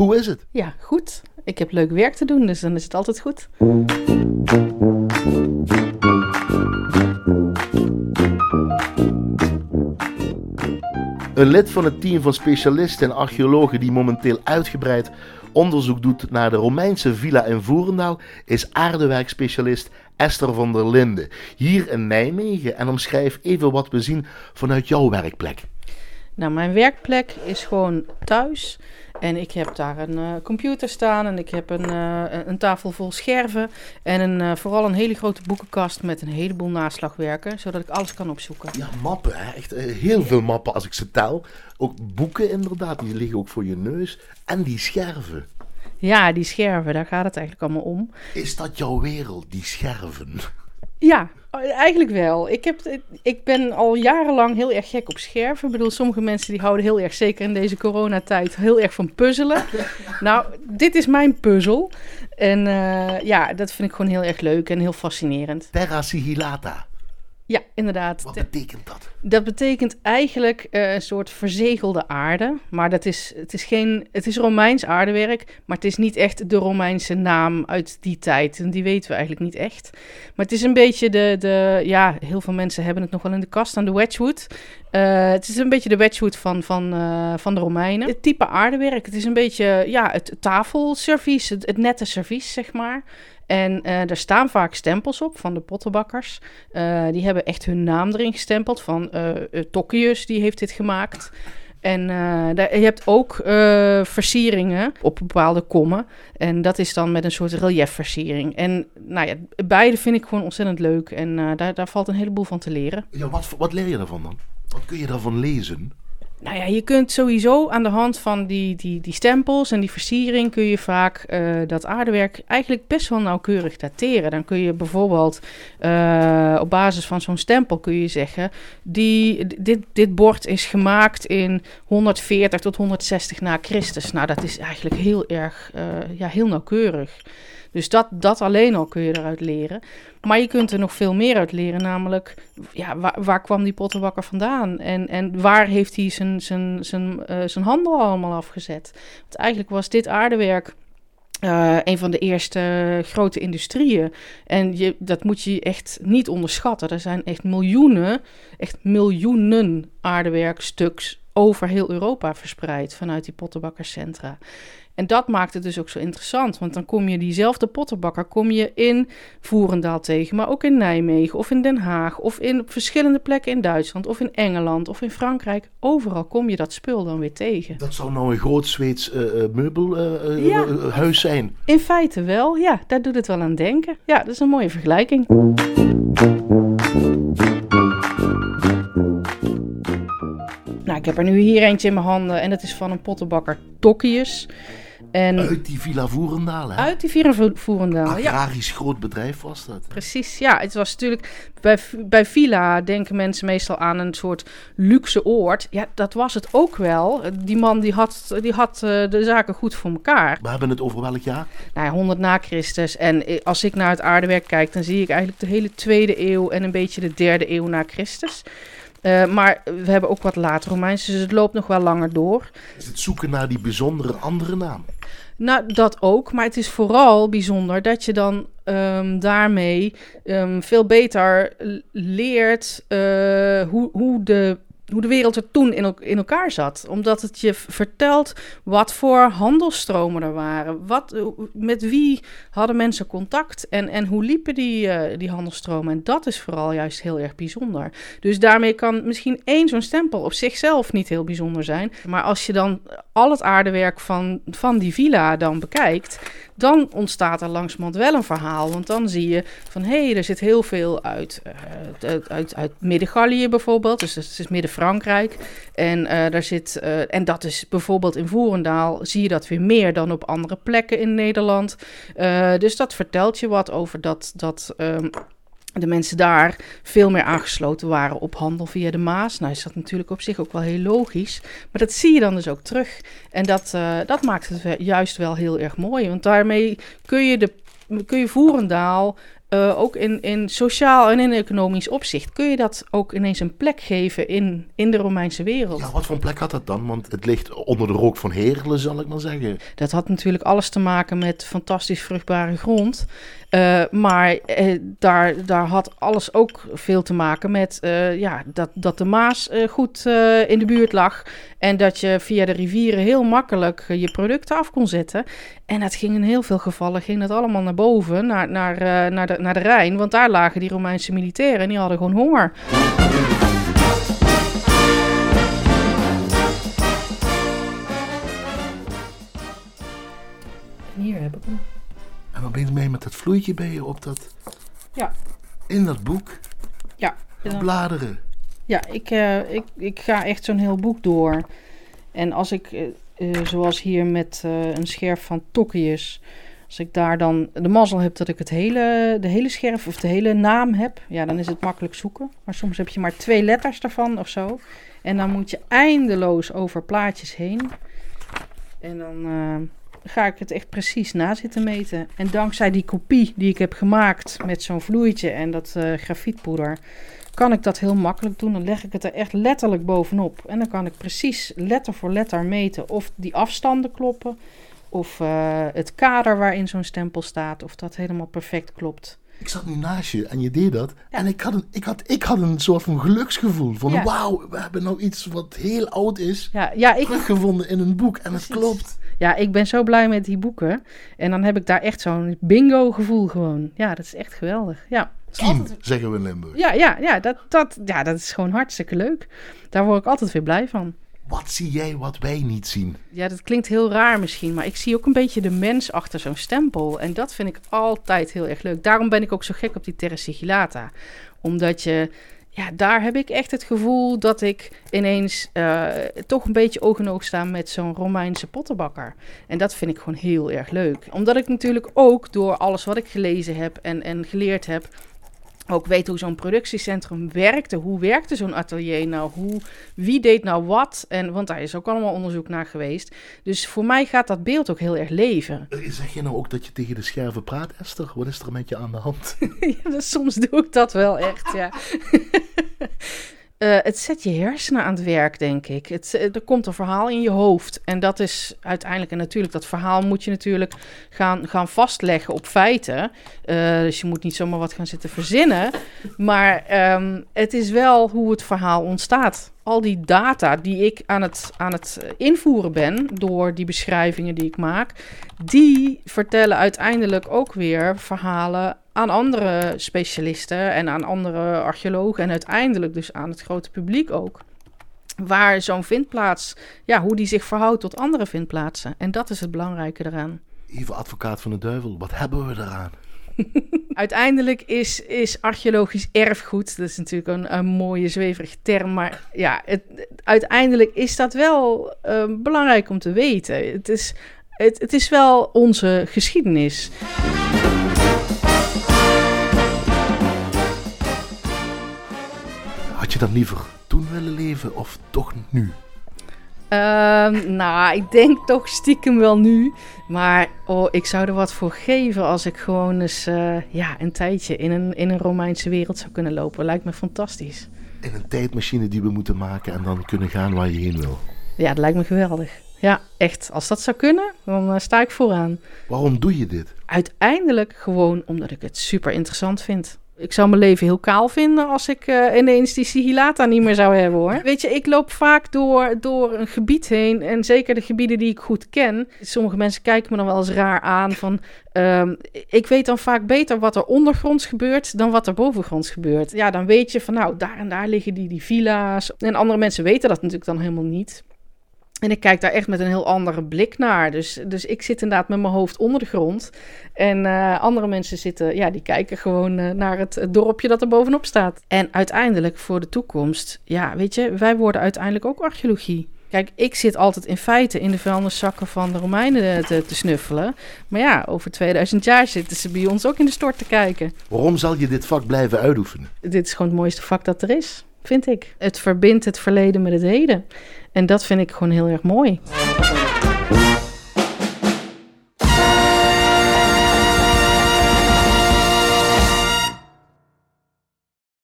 Hoe is het? Ja, goed. Ik heb leuk werk te doen, dus dan is het altijd goed. Een lid van het team van specialisten en archeologen die momenteel uitgebreid onderzoek doet naar de Romeinse villa in Voerendaal is aardewerkspecialist Esther van der Linden. Hier in Nijmegen en omschrijf even wat we zien vanuit jouw werkplek. Nou, mijn werkplek is gewoon thuis. En ik heb daar een uh, computer staan en ik heb een, uh, een tafel vol scherven. En een, uh, vooral een hele grote boekenkast met een heleboel naslagwerken, zodat ik alles kan opzoeken. Ja, mappen, hè? echt heel veel mappen als ik ze tel. Ook boeken inderdaad, die liggen ook voor je neus. En die scherven. Ja, die scherven, daar gaat het eigenlijk allemaal om. Is dat jouw wereld, die scherven? Ja, eigenlijk wel. Ik, heb, ik ben al jarenlang heel erg gek op scherven. Ik bedoel, sommige mensen die houden heel erg, zeker in deze coronatijd, heel erg van puzzelen. nou, dit is mijn puzzel. En uh, ja, dat vind ik gewoon heel erg leuk en heel fascinerend. Terra sigillata. Ja, inderdaad. Wat betekent dat? Dat betekent eigenlijk uh, een soort verzegelde aarde. Maar dat is, het, is geen, het is Romeins aardewerk, maar het is niet echt de Romeinse naam uit die tijd. En die weten we eigenlijk niet echt. Maar het is een beetje de, de ja, heel veel mensen hebben het nog wel in de kast aan de Wedgwood. Uh, het is een beetje de Wedgwood van, van, uh, van de Romeinen. Het type aardewerk, het is een beetje ja, het tafelservies, het, het nette servies, zeg maar. En uh, er staan vaak stempels op van de pottenbakkers. Uh, die hebben echt hun naam erin gestempeld. Van uh, Tokkius, die heeft dit gemaakt. En daar, je hebt ook versieringen op bepaalde kommen. En dat is dan met een soort reliefversiering. En nou ja, beide vind ik gewoon ontzettend leuk. En daar, daar valt een heleboel van te leren. Ja, wat, wat leer je daarvan dan? Wat kun je daarvan lezen? Nou ja, je kunt sowieso aan de hand van die, die, die stempels en die versiering kun je vaak uh, dat aardewerk eigenlijk best wel nauwkeurig dateren. Dan kun je bijvoorbeeld uh, op basis van zo'n stempel kun je zeggen, die, dit, dit bord is gemaakt in 140 tot 160 na Christus. Nou, dat is eigenlijk heel erg, uh, ja, heel nauwkeurig. Dus dat, dat alleen al kun je eruit leren. Maar je kunt er nog veel meer uit leren, namelijk ja, waar, waar kwam die pottenbakker vandaan? En, en waar heeft hij zijn, zijn, zijn, uh, zijn handel allemaal afgezet? Want eigenlijk was dit aardewerk uh, een van de eerste grote industrieën. En je, dat moet je echt niet onderschatten. Er zijn echt miljoenen, echt miljoenen aardewerkstuks over heel Europa verspreid vanuit die pottenbakkerscentra. En dat maakt het dus ook zo interessant. Want dan kom je diezelfde pottenbakker kom je in Voerendaal tegen, maar ook in Nijmegen of in Den Haag of in verschillende plekken in Duitsland of in Engeland of in Frankrijk. Overal kom je dat spul dan weer tegen. Dat zou nou een groot Zweeds uh, meubelhuis uh, ja, zijn. In feite wel, ja. Daar doet het wel aan denken. Ja, dat is een mooie vergelijking. Nou, ik heb er nu hier eentje in mijn handen en dat is van een pottenbakker Tokkius. En uit die Villa Voerendaal, hè? Uit die Villa Voerendaal, ja. Agrarisch groot bedrijf was dat. Precies, ja. Het was natuurlijk... Bij, bij Villa denken mensen meestal aan een soort luxe oord. Ja, dat was het ook wel. Die man die had, die had uh, de zaken goed voor elkaar. We hebben het over welk jaar? Nou, 100 na Christus. En als ik naar het aardewerk kijk, dan zie ik eigenlijk de hele tweede eeuw... en een beetje de derde eeuw na Christus. Uh, maar we hebben ook wat later Romeins, dus het loopt nog wel langer door. Is het zoeken naar die bijzondere andere naam? Nou, dat ook. Maar het is vooral bijzonder dat je dan um, daarmee um, veel beter leert uh, hoe, hoe de hoe de wereld er toen in, elkaar zat. Omdat het je vertelt wat voor handelstromen er waren. Wat, met wie hadden mensen contact en, en hoe liepen die, uh, die handelstromen. En dat is vooral juist heel erg bijzonder. Dus daarmee kan misschien één zo'n stempel op zichzelf niet heel bijzonder zijn. Maar als je dan al het aardewerk van, van die villa dan bekijkt, dan ontstaat er langzamerhand wel een verhaal. Want dan zie je van hé, hey, er zit heel veel uit, uh, uit, uit, Midden-Gallië bijvoorbeeld. Dus het is Midden-Frankrijk. En, uh, daar zit, uh, en dat is bijvoorbeeld in Voerendaal zie je dat weer meer dan op andere plekken in Nederland. dus dat vertelt je wat over dat. dat um, de mensen daar veel meer aangesloten waren op handel via de Maas. Nou is dat natuurlijk op zich ook wel heel logisch. Maar dat zie je dan dus ook terug. En dat, uh, dat maakt het juist wel heel erg mooi. Want daarmee kun je, de, kun je Voerendaal uh, ook in, in sociaal en in economisch opzicht, kun je dat ook ineens een plek geven in, in de Romeinse wereld. Ja, wat voor een plek had dat dan? Want het ligt onder de rook van Heerlen, zal ik maar zeggen. Dat had natuurlijk alles te maken met fantastisch vruchtbare grond. Uh, maar uh, daar, daar had alles ook veel te maken met ja, dat, dat de Maas goed in de buurt lag. En dat je via de rivieren heel makkelijk je producten af kon zetten. En dat ging in heel veel gevallen ging dat allemaal naar boven, naar, naar, naar, de, naar de Rijn. Want daar lagen die Romeinse militairen en die hadden gewoon honger. En hier heb ik hem. En wat ben je mee met dat vloeitje bij je op dat... Ja. In dat boek? Ja. Bladeren? Ja, ik, uh, ik, ik ga echt zo'n heel boek door. En als ik, uh, uh, zoals hier met een scherf van Tokkius... Als ik daar dan de mazzel heb dat ik het hele, de hele scherf of de hele naam heb... Ja, dan is het makkelijk zoeken. Maar soms heb je maar twee letters daarvan of zo. En dan moet je eindeloos over plaatjes heen. En dan ga ik het echt precies na zitten meten. En dankzij die kopie die ik heb gemaakt met zo'n vloeitje en dat uh, grafietpoeder, kan ik dat heel makkelijk doen. Dan leg ik het er echt letterlijk bovenop. En dan kan ik precies letter voor letter meten of die afstanden kloppen. Of uh, het kader waarin zo'n stempel staat, of dat helemaal perfect klopt. Ik zat nu naast je en je deed dat. Ja. En ik had, een, ik, had, ik had een soort van geluksgevoel. Van ja. wauw, we hebben nou iets wat heel oud is. Ja, ja, ik... Teruggevonden in een boek. En het klopt. Ja, ik ben zo blij met die boeken. En dan heb ik daar echt zo'n bingo gevoel gewoon. Ja, dat is echt geweldig. Ja. Kiem, zeggen we in Limburg. Ja, ja, ja, dat, dat, ja, dat is gewoon hartstikke leuk. Daar word ik altijd weer blij van. Wat zie jij wat wij niet zien? Ja, dat klinkt heel raar misschien, maar ik zie ook een beetje de mens achter zo'n stempel. En dat vind ik altijd heel erg leuk. Daarom ben ik ook zo gek op die Terra Sigillata. Omdat je ja, daar heb ik echt het gevoel dat ik ineens uh, toch een beetje oog in oog sta met zo'n Romeinse pottenbakker. En dat vind ik gewoon heel erg leuk. Omdat ik natuurlijk ook door alles wat ik gelezen heb en, en geleerd heb, ook weet hoe zo'n productiecentrum werkte. Hoe werkte zo'n atelier nou? Hoe, wie deed nou wat? En, want daar is ook allemaal onderzoek naar geweest. Dus voor mij gaat dat beeld ook heel erg leven. Zeg je nou ook dat je tegen de scherven praat, Esther? Wat is er met je aan de hand? ja, dus soms doe ik dat wel echt, ja. Uh, het zet je hersenen aan het werk, denk ik. Het, eh, er komt een verhaal in je hoofd. En dat is uiteindelijk, en natuurlijk, dat verhaal moet je natuurlijk gaan, gaan vastleggen op feiten. Uh, dus je moet niet zomaar wat gaan zitten verzinnen. Maar um, het is wel hoe het verhaal ontstaat. Al die data die ik aan het, aan het invoeren ben door die beschrijvingen die ik maak, die vertellen uiteindelijk ook weer verhalen aan andere specialisten en aan andere archeologen en uiteindelijk dus aan het grote publiek ook. Waar zo'n vindplaats, ja, hoe die zich verhoudt tot andere vindplaatsen. En dat is het belangrijke eraan. Even advocaat van de duivel, wat hebben we eraan? Uiteindelijk is, is archeologisch erfgoed, dat is natuurlijk een, een mooie zweverige term, maar ja, het, uiteindelijk is dat wel uh, belangrijk om te weten. Het is, het, het is wel onze geschiedenis. Had je dan liever toen willen leven of toch nu? Um, nou, ik denk toch stiekem wel nu. Maar oh, ik zou er wat voor geven als ik gewoon eens uh, ja, een tijdje in een, in een Romeinse wereld zou kunnen lopen. Lijkt me fantastisch. In een tijdmachine die we moeten maken en dan kunnen gaan waar je heen wil. Ja, dat lijkt me geweldig. Ja, echt. Als dat zou kunnen, dan uh, sta ik vooraan. Waarom doe je dit? Uiteindelijk gewoon omdat ik het super interessant vind ik zou mijn leven heel kaal vinden als ik uh, ineens die sigillata niet meer zou hebben hoor. Weet je, ik loop vaak door, door een gebied heen en zeker de gebieden die ik goed ken. Sommige mensen kijken me dan wel eens raar aan van... Um, ik weet dan vaak beter wat er ondergronds gebeurt dan wat er bovengronds gebeurt. Ja, dan weet je van nou, daar en daar liggen die, die villa's. En andere mensen weten dat natuurlijk dan helemaal niet. En ik kijk daar echt met een heel andere blik naar. Dus, dus ik zit inderdaad met mijn hoofd onder de grond. En uh, andere mensen zitten, ja, die kijken gewoon uh, naar het, het, dorpje dat er bovenop staat. En uiteindelijk voor de toekomst, ja, weet je, wij worden uiteindelijk ook archeologie. Kijk, ik zit altijd in feite in de vuilniszakken van de Romeinen te, te, snuffelen. Maar ja, over 2000 jaar zitten ze bij ons ook in de stort te kijken. Waarom zal je dit vak blijven uitoefenen? Dit is gewoon het mooiste vak dat er is, vind ik. Het verbindt het verleden met het heden. En dat vind ik gewoon heel erg mooi.